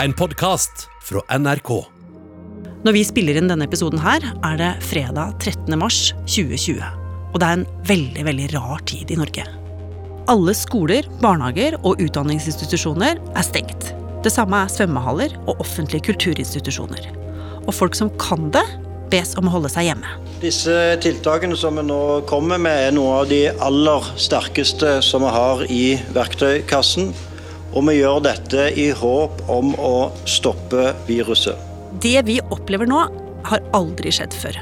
En podkast fra NRK. Når vi spiller inn denne episoden her, er det fredag 13. mars 2020. Og det er en veldig, veldig rar tid i Norge. Alle skoler, barnehager og utdanningsinstitusjoner er stengt. Det samme er svømmehaller og offentlige kulturinstitusjoner. Og folk som kan det, bes om å holde seg hjemme. Disse tiltakene som vi nå kommer med, er noe av de aller sterkeste som vi har i verktøykassen. Og vi gjør dette i håp om å stoppe viruset. Det vi opplever nå, har aldri skjedd før.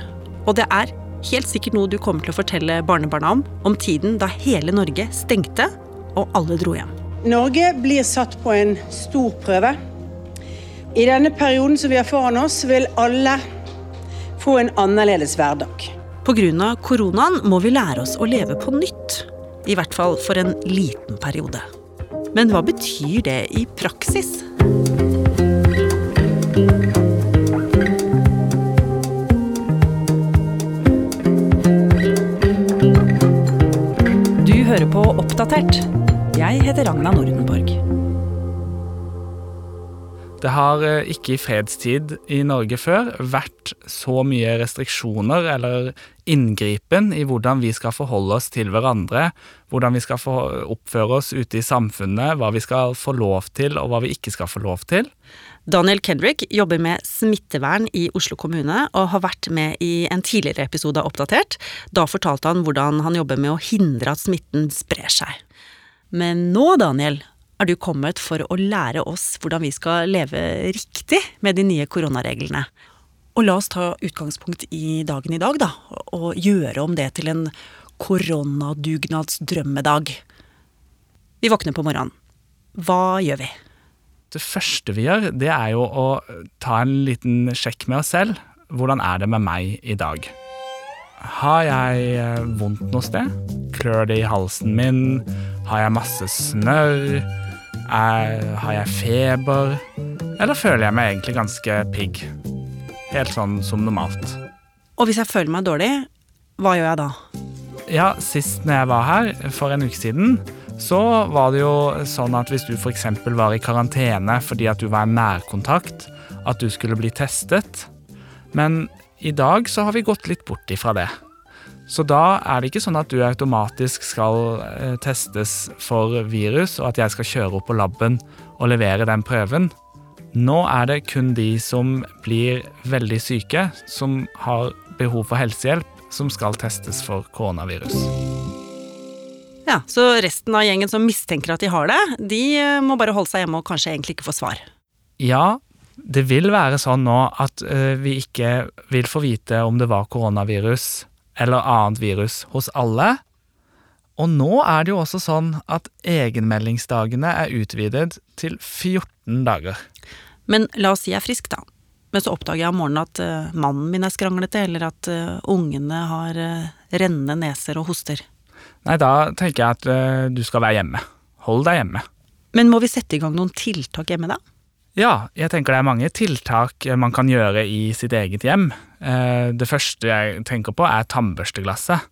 Og det er helt sikkert noe du kommer til å fortelle barnebarna om, om tiden da hele Norge stengte og alle dro hjem. Norge blir satt på en stor prøve. I denne perioden som vi har foran oss, vil alle få en annerledes hverdag. Pga. koronaen må vi lære oss å leve på nytt. I hvert fall for en liten periode. Men hva betyr det i praksis? Du hører på Oppdatert. Jeg heter Ragna Nordenborg. Det har eh, ikke i fredstid i Norge før vært så mye restriksjoner eller inngripen i hvordan vi skal forholde oss til hverandre, hvordan vi skal oppføre oss ute i samfunnet, hva vi skal få lov til og hva vi ikke skal få lov til. Daniel Kendrick jobber med smittevern i Oslo kommune og har vært med i en tidligere episode av Oppdatert. Da fortalte han hvordan han jobber med å hindre at smitten sprer seg. Men nå, Daniel, er du kommet for å lære oss hvordan vi skal leve riktig med de nye koronareglene. Og la oss ta utgangspunkt i dagen i dag, da, og gjøre om det til en koronadugnadsdrømmedag. Vi våkner på morgenen. Hva gjør vi? Det første vi gjør, det er jo å ta en liten sjekk med oss selv. Hvordan er det med meg i dag? Har jeg eh, vondt noe sted? Klør det i halsen min? Har jeg masse snørr? Er, har jeg feber? Eller føler jeg meg egentlig ganske pigg? Helt sånn som normalt. Og hvis jeg føler meg dårlig, hva gjør jeg da? Ja, sist når jeg var her, for en uke siden, så var det jo sånn at hvis du f.eks. var i karantene fordi at du var en nærkontakt, at du skulle bli testet. Men i dag så har vi gått litt bort ifra det. Så da er det ikke sånn at du automatisk skal eh, testes for virus, og at jeg skal kjøre opp på laben og levere den prøven. Nå er det kun de som blir veldig syke, som har behov for helsehjelp, som skal testes for koronavirus. Ja, Så resten av gjengen som mistenker at de har det, de eh, må bare holde seg hjemme og kanskje egentlig ikke få svar. Ja, det vil være sånn nå at uh, vi ikke vil få vite om det var koronavirus eller annet virus hos alle. Og nå er det jo også sånn at egenmeldingsdagene er utvidet til 14 dager. Men la oss si jeg er frisk, da. Men så oppdager jeg om morgenen at uh, mannen min er skranglete, eller at uh, ungene har rennende neser og hoster. Nei, da tenker jeg at du skal være hjemme. Hold deg hjemme. Men må vi sette i gang noen tiltak hjemme, da? Ja, jeg tenker det er mange tiltak man kan gjøre i sitt eget hjem. Eh, det første jeg tenker på, er tannbørsteglasset.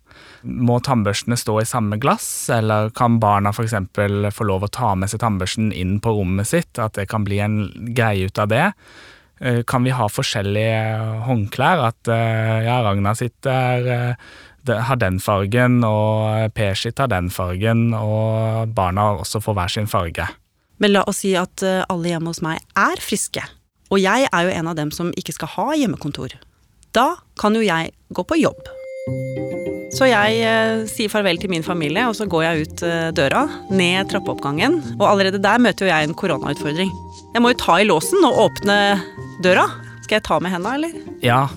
Må tannbørstene stå i samme glass, eller kan barna f.eks. få lov å ta med seg tannbørsten inn på rommet sitt, at det kan bli en greie ut av det? Eh, kan vi ha forskjellige håndklær, at eh, ja, Ragna sitt er har den fargen, og Per sitt har den fargen, og barna også får hver sin farge. Men la oss si at eh, alle hjemme hos meg er friske. Og jeg er jo en av dem som ikke skal ha hjemmekontor. Da kan jo jeg gå på jobb. Så jeg eh, sier farvel til min familie, og så går jeg ut eh, døra, ned trappeoppgangen. Og allerede der møter jo jeg en koronautfordring. Jeg må jo ta i låsen og åpne døra. Skal jeg ta med henda, eller? Ja,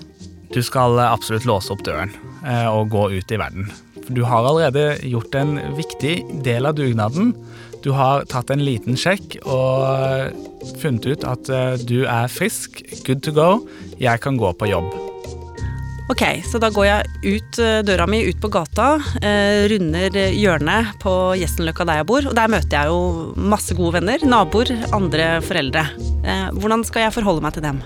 du skal eh, absolutt låse opp døren eh, og gå ut i verden. Du har allerede gjort en viktig del av dugnaden. Du har tatt en liten sjekk og funnet ut at eh, du er frisk, good to go, jeg kan gå på jobb. Ok, så da går jeg ut eh, døra mi, ut på gata, eh, runder hjørnet på Gjessenløkka der jeg bor, og der møter jeg jo masse gode venner, naboer, andre foreldre. Hvordan skal jeg forholde meg til dem?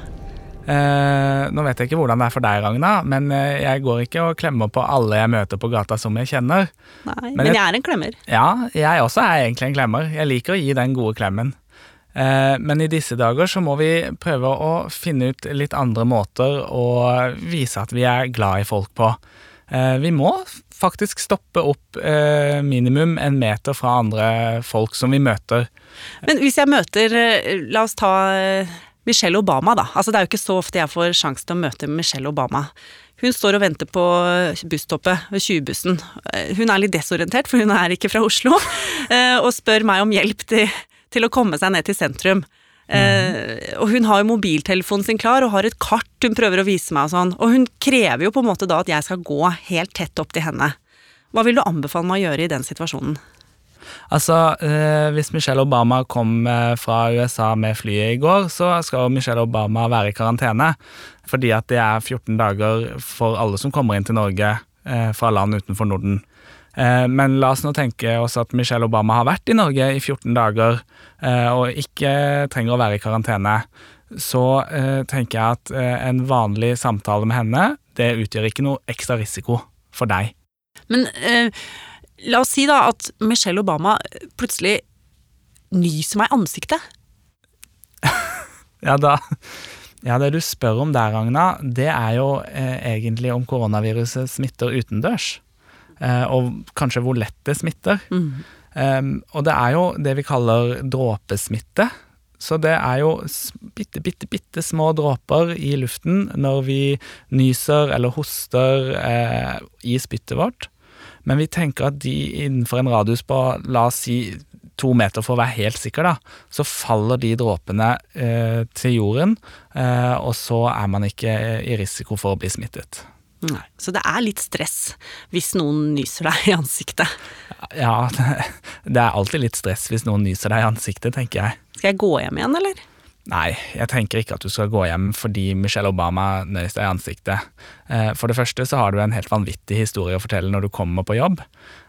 Eh, nå vet jeg ikke hvordan det er for deg, Ragna, men eh, jeg går ikke og klemmer på alle jeg møter på gata som jeg kjenner. Nei, Men, men jeg, jeg, er en klemmer. Ja, jeg også er egentlig en klemmer. Jeg liker å gi den gode klemmen. Eh, men i disse dager så må vi prøve å finne ut litt andre måter å vise at vi er glad i folk på. Eh, vi må faktisk stoppe opp eh, minimum en meter fra andre folk som vi møter. Men hvis jeg møter La oss ta Michelle Obama, da. Altså, det er jo ikke så ofte jeg får sjanse til å møte Michelle Obama. Hun står og venter på busstoppet ved 20-bussen. Hun er litt desorientert, for hun er ikke fra Oslo, og spør meg om hjelp til, til å komme seg ned til sentrum. Mm. og hun har jo mobiltelefonen sin klar og har et kart hun prøver å vise meg og sånn. Og hun krever jo på en måte da at jeg skal gå helt tett opp til henne. Hva vil du anbefale meg å gjøre i den situasjonen? Altså, eh, Hvis Michelle Obama kom eh, fra USA med flyet i går, så skal Michelle Obama være i karantene. Fordi at det er 14 dager for alle som kommer inn til Norge eh, fra land utenfor Norden. Eh, men la oss nå tenke oss at Michelle Obama har vært i Norge i 14 dager eh, og ikke trenger å være i karantene. Så eh, tenker jeg at eh, en vanlig samtale med henne, det utgjør ikke noe ekstra risiko for deg. Men La oss si da at Michelle Obama plutselig nyser meg i ansiktet. ja, da Ja, det du spør om der, Ragna, det er jo eh, egentlig om koronaviruset smitter utendørs. Eh, og kanskje hvor lett det smitter. Mm. Um, og det er jo det vi kaller dråpesmitte. Så det er jo bitte, bitte, bitte små dråper i luften når vi nyser eller hoster eh, i spyttet vårt. Men vi tenker at de innenfor en radius på la oss si to meter for å være helt sikker, da, så faller de dråpene eh, til jorden, eh, og så er man ikke i risiko for å bli smittet. Nei, Så det er litt stress hvis noen nyser deg i ansiktet? Ja, det er alltid litt stress hvis noen nyser deg i ansiktet, tenker jeg. Skal jeg gå hjem igjen, eller? Nei, jeg tenker ikke at du skal gå hjem fordi Michelle Obama nøys deg i ansiktet. Eh, for det første så har du en helt vanvittig historie å fortelle når du kommer på jobb.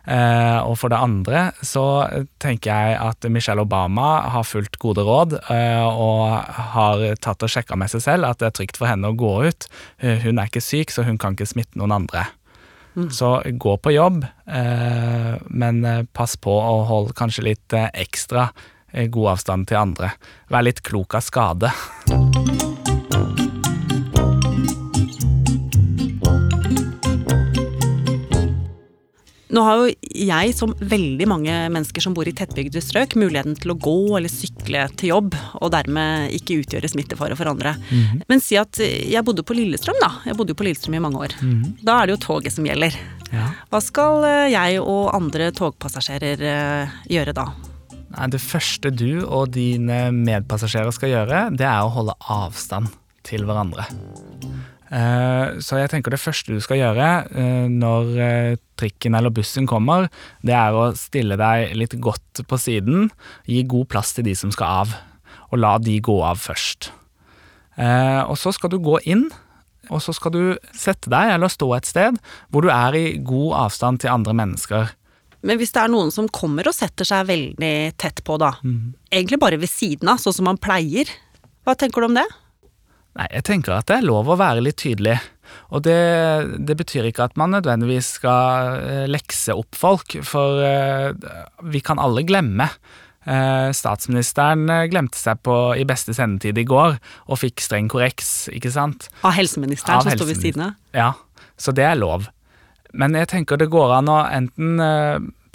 Eh, og for det andre så tenker jeg at Michelle Obama har fulgt gode råd eh, og har tatt og sjekka med seg selv at det er trygt for henne å gå ut. Hun er ikke syk, så hun kan ikke smitte noen andre. Mm. Så gå på jobb, men pass på å holde kanskje litt ekstra god avstand til andre. Vær litt klok av skade. Nå har jo jeg, som veldig mange mennesker som bor i tettbygde strøk, muligheten til å gå eller sykle til jobb, og dermed ikke utgjøre smittefare for andre. Mm -hmm. Men si at jeg bodde på Lillestrøm, da. Jeg bodde jo på Lillestrøm i mange år. Mm -hmm. Da er det jo toget som gjelder. Ja. Hva skal jeg og andre togpassasjerer eh, gjøre da? Det første du og dine medpassasjerer skal gjøre, det er å holde avstand til hverandre. Eh, så jeg tenker det første du skal gjøre eh, når eh, trikken eller bussen kommer, det er å stille deg litt godt på siden, gi god plass til de som skal av, og la de gå av først. Og så skal du gå inn, og så skal du sette deg eller stå et sted hvor du er i god avstand til andre mennesker. Men hvis det er noen som kommer og setter seg veldig tett på, da, mm. egentlig bare ved siden av, sånn som man pleier, hva tenker du om det? Nei, jeg tenker at det er lov å være litt tydelig. Og det, det betyr ikke at man nødvendigvis skal eh, lekse opp folk, for uh, vi kan alle glemme. Uh, statsministeren glemte seg på i beste sendetid i går, og fikk streng korreks, ikke sant? Av helseministeren som står ved siden av? Ja, så det er lov. Men jeg tenker det går an å enten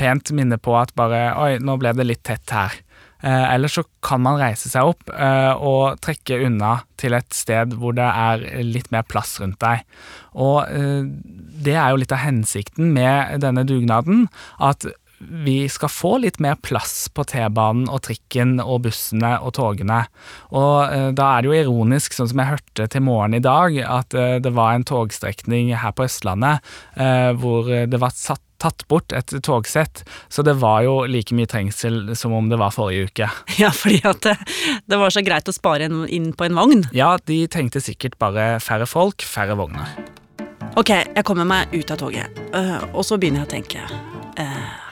pent minne på at bare Oi, nå ble det litt tett her. Eh, eller så kan man reise seg opp eh, og trekke unna til et sted hvor det er litt mer plass rundt deg. Og eh, det er jo litt av hensikten med denne dugnaden. At vi skal få litt mer plass på T-banen og trikken og bussene og togene. Og eh, da er det jo ironisk, sånn som jeg hørte til morgen i dag, at det var en togstrekning her på Østlandet hvor det var satt tatt bort et togsett, så det var jo like mye trengsel som om det var forrige uke. Ja, fordi at det, det var så greit å spare inn på en vogn? Ja, de tenkte sikkert bare færre folk, færre vogner. Ok, jeg kommer meg ut av toget, og så begynner jeg å tenke.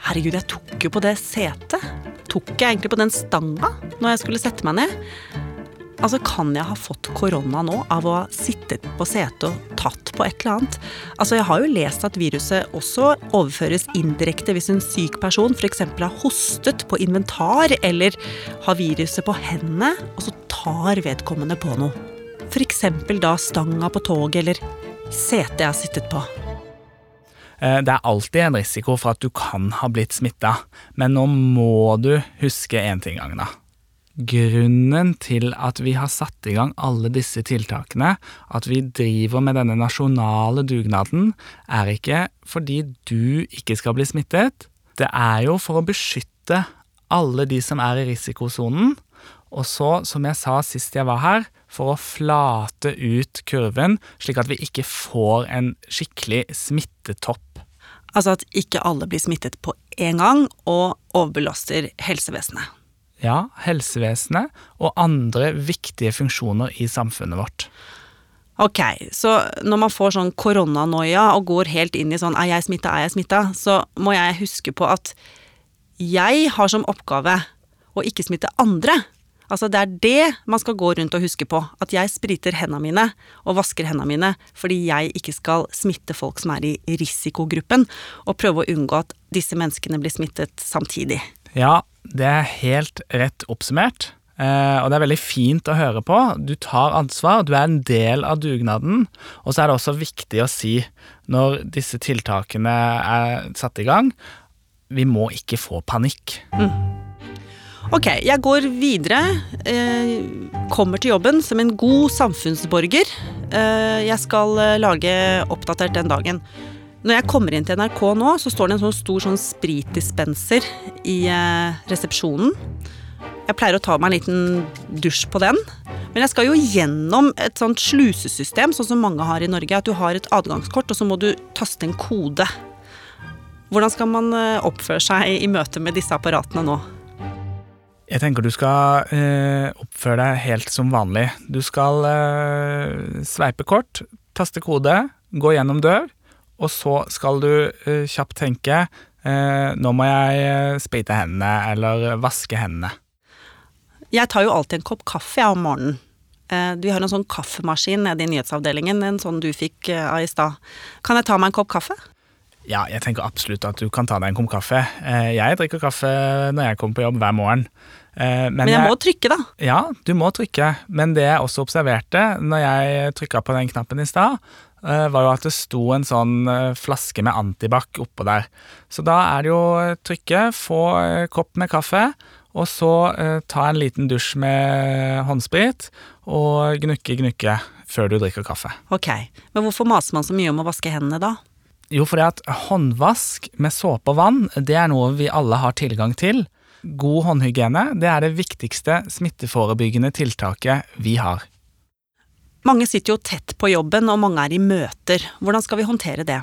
Herregud, jeg tok jo på det setet. Tok jeg egentlig på den stanga når jeg skulle sette meg ned? Altså, Kan jeg ha fått korona nå av å ha sittet på setet og tatt på et eller annet? Altså, Jeg har jo lest at viruset også overføres indirekte hvis en syk person f.eks. har hostet på inventar eller har viruset på hendene, og så tar vedkommende på noe. F.eks. da stanga på toget eller setet jeg har sittet på. Eh, Det er alltid en risiko for at du kan ha blitt smitta, men nå må du huske én ting, Agna. Grunnen til at vi har satt i gang alle disse tiltakene, at vi driver med denne nasjonale dugnaden, er ikke fordi du ikke skal bli smittet. Det er jo for å beskytte alle de som er i risikosonen, og så, som jeg sa sist jeg var her, for å flate ut kurven, slik at vi ikke får en skikkelig smittetopp. Altså at ikke alle blir smittet på en gang og overbelaster helsevesenet. Ja, helsevesenet og andre viktige funksjoner i samfunnet vårt. Ok, så når man får sånn koronanoia og går helt inn i sånn er jeg smitta, er jeg smitta, så må jeg huske på at jeg har som oppgave å ikke smitte andre. Altså det er det man skal gå rundt og huske på. At jeg spriter hendene mine og vasker hendene mine fordi jeg ikke skal smitte folk som er i risikogruppen, og prøve å unngå at disse menneskene blir smittet samtidig. Ja, det er helt rett oppsummert. Uh, og det er veldig fint å høre på. Du tar ansvar, du er en del av dugnaden. Og så er det også viktig å si, når disse tiltakene er satt i gang, vi må ikke få panikk. Ok, jeg går videre. Uh, kommer til jobben som en god samfunnsborger. Uh, jeg skal lage oppdatert den dagen. Når jeg kommer inn til NRK nå, så står det en sånn stor sånn spritdispenser i eh, resepsjonen. Jeg pleier å ta meg en liten dusj på den. Men jeg skal jo gjennom et sånt slusesystem, sånn som mange har i Norge. At du har et adgangskort, og så må du taste en kode. Hvordan skal man eh, oppføre seg i møte med disse apparatene nå? Jeg tenker du skal eh, oppføre deg helt som vanlig. Du skal eh, sveipe kort, taste kode, gå gjennom dør, og så skal du uh, kjapt tenke uh, nå må jeg spite sprite hendene eller vaske hendene. Jeg tar jo alltid en kopp kaffe jeg om morgenen. Uh, Vi har en sånn kaffemaskin nede i nyhetsavdelingen, en sånn du fikk eh, av i stad. Kan jeg ta meg en kopp kaffe? Ja, jeg tenker absolutt at du kan ta deg en kopp kaffe. Eh, jeg drikker kaffe når jeg kommer på jobb hver morgen. Men, Men jeg må trykke, da. Ja, du må trykke, men det jeg også observerte når jeg trykka på den knappen i stad, eh, var jo at det sto en sånn eh, flaske med antibac oppå der. Så da er det jo eh, trykke, få eh, kopp med kaffe, og så eh, ta en liten dusj med håndsprit, og gnukke, gnukke før du drikker kaffe. Ok, Men hvorfor maser man så mye om å vaske hendene da? Jo, fordi at håndvask med såpe og vann, det er noe vi alle har tilgang til. God håndhygiene, det er det viktigste smitteforebyggende tiltaket vi har. Mange sitter jo tett på jobben, og mange er i møter. Hvordan skal vi håndtere det?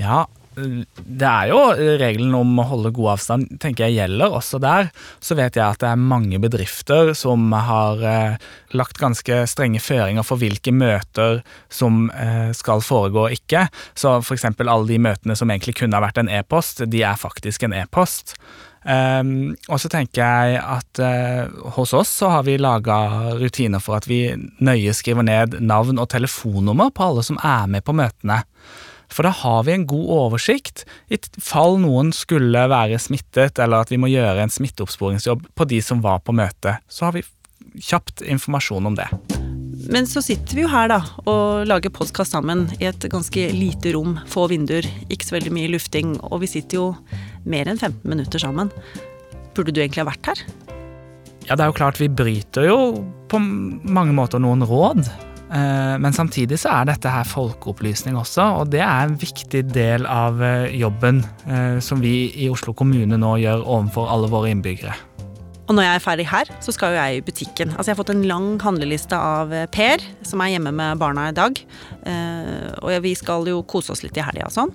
Ja, det er jo regelen om å holde god avstand, tenker jeg gjelder også der. Så vet jeg at det er mange bedrifter som har eh, lagt ganske strenge føringer for hvilke møter som eh, skal foregå og ikke. Så eksempel alle de møtene som egentlig kunne ha vært en e-post, de er faktisk en e-post. Um, og så tenker jeg at uh, hos oss så har vi laga rutiner for at vi nøye skriver ned navn og telefonnummer på alle som er med på møtene. For da har vi en god oversikt i fall noen skulle være smittet, eller at vi må gjøre en smitteoppsporingsjobb på de som var på møtet. Så har vi kjapt informasjon om det. Men så sitter vi jo her da, og lager podkast sammen i et ganske lite rom, få vinduer, ikke så veldig mye lufting, og vi sitter jo mer enn 15 minutter sammen. Burde du egentlig ha vært her? Ja, det er jo klart vi bryter jo på mange måter noen råd. Eh, Men samtidig så er dette her folkeopplysning også, og det er en viktig del av eh, jobben eh, som vi i Oslo kommune nå gjør overfor alle våre innbyggere. Og når jeg er ferdig her, så skal jo jeg i butikken. Altså Jeg har fått en lang handleliste av Per, som er hjemme med barna i dag. Og vi skal jo kose oss litt i helga og sånn.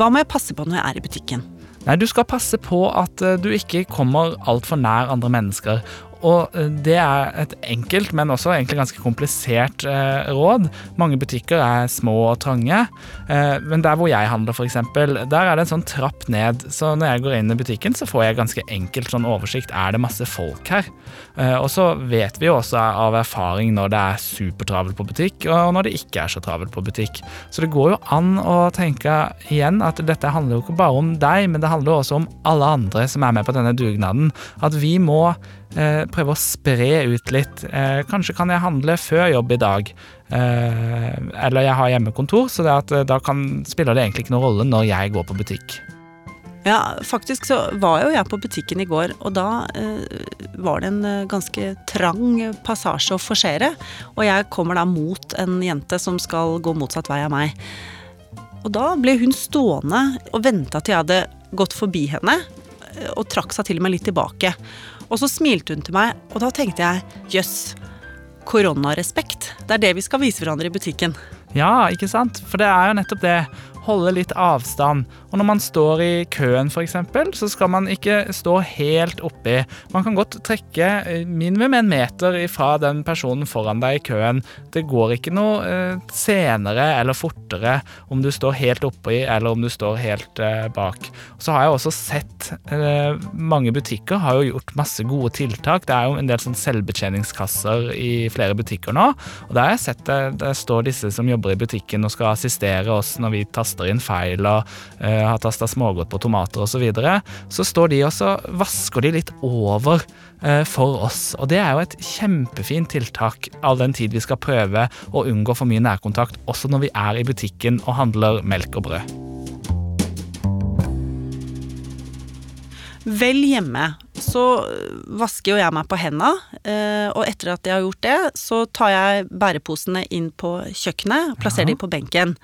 Hva må jeg passe på når jeg er i butikken? Nei, du skal passe på at eh, du ikke kommer altfor nær andre mennesker. Og eh, det er et enkelt, men også egentlig ganske komplisert eh, råd. Mange butikker er små og trange, eh, men der hvor jeg handler f.eks., der er det en sånn trapp ned. Så når jeg går inn i butikken, så får jeg ganske enkelt sånn oversikt. Er det masse folk her? Eh, og så vet vi jo også av erfaring når det er supertravelt på butikk, og når det ikke er så travelt på butikk. Så det går jo an å tenke igjen at dette handler jo ikke bare om deg, men det handler også om alle andre som er med på denne dugnaden. At vi må eh, prøve å spre ut litt. Eh, kanskje kan jeg handle før jobb i dag. Eh, eller jeg har hjemmekontor, så at, eh, da kan, spiller det egentlig ikke noen rolle når jeg går på butikk. Ja, faktisk så var jo jeg på butikken i går, og da eh, var det en eh, ganske trang passasje å forsere. Og jeg kommer da mot en jente som skal gå motsatt vei av meg. Og da ble hun stående og venta til jeg hadde gått forbi henne, og trakk seg til og med litt tilbake. Og så smilte hun til meg, og da tenkte jeg jøss, koronarespekt. Det er det vi skal vise hverandre i butikken. Ja, ikke sant? For det er jo nettopp det. Holde litt avstand. Og når man står i køen f.eks., så skal man ikke stå helt oppi. Man kan godt trekke eh, minimum en meter ifra den personen foran deg i køen. Det går ikke noe eh, senere eller fortere om du står helt oppi eller om du står helt eh, bak. Så har jeg også sett mange butikker har jo gjort masse gode tiltak. Det er jo en del sånn selvbetjeningskasser i flere butikker nå. Og der har jeg sett det, det står disse som jobber i butikken og skal assistere oss når vi taster inn feil og eh, har tasta smågodt på tomater osv. Så, videre, så står de og så vasker de litt over eh, for oss. Og det er jo et kjempefint tiltak all den tid vi skal prøve å unngå for mye nærkontakt, også når vi er i butikken og handler melk og brød. Vel hjemme så vasker jo jeg meg på henda, eh, og etter at jeg har gjort det, så tar jeg bæreposene inn på kjøkkenet og plasserer Ja. de på benken.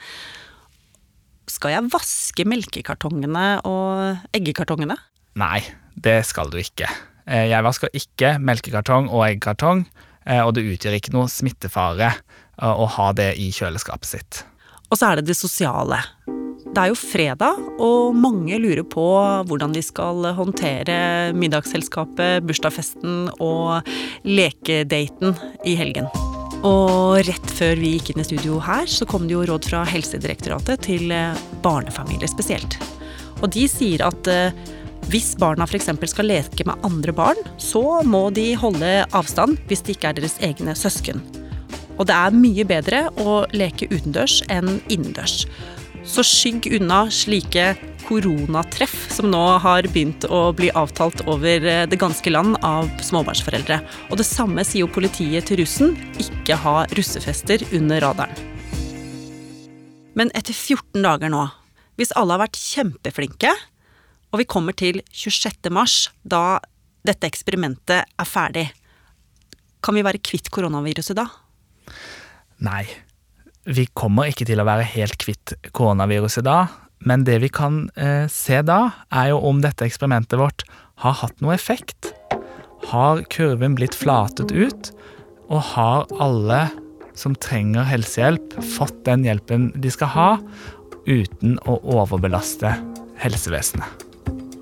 Skal jeg vaske melkekartongene og eggekartongene? Nei, det skal du ikke. Eh, Jeg vasker ikke melkekartong og eggkartong, eh, og det utgjør ikke noe smittefare eh, å ha det i kjøleskapet sitt. Og så er det det sosiale. Det er jo fredag, og mange lurer på hvordan de skal håndtere middagsselskapet, bursdagsfesten og lekedaten i helgen. Og rett før vi gikk inn i studio her, så kom det jo råd fra Helsedirektoratet til eh, barnefamilier spesielt. Og de sier at eh, hvis barna f.eks. skal leke med andre barn, så må de holde avstand hvis de ikke er deres egne søsken. Og det er mye bedre å leke utendørs enn innendørs. Så skygg unna slike koronatreff som nå har begynt å bli avtalt over eh, det ganske land av småbarnsforeldre. Og det samme sier jo politiet til russen ikke ha russefester under radaren. Men etter 14 dager nå, hvis alle har vært kjempeflinke, og vi kommer til 26. mars, da dette eksperimentet er ferdig, kan vi være kvitt koronaviruset da? Nei, vi kommer ikke til å være helt kvitt koronaviruset da, men det vi kan eh, se da, er jo om dette eksperimentet vårt har hatt noe effekt. Har kurven blitt flatet ut, og har alle som trenger helsehjelp, fått den hjelpen de skal ha, uten å overbelaste helsevesenet?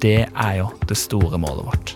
Det er jo det store målet vårt.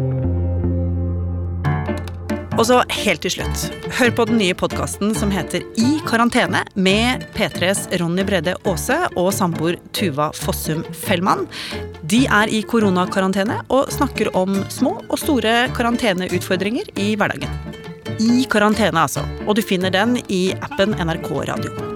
Og så helt til slutt, hør på den nye podkasten som heter I karantene med P3s Ronny Brede Aase og samboer Tuva Fossum Fellmann. De er i koronakarantene og snakker om små og store karanteneutfordringer i hverdagen. I karantene, altså. Og du finner den i appen NRK Radio.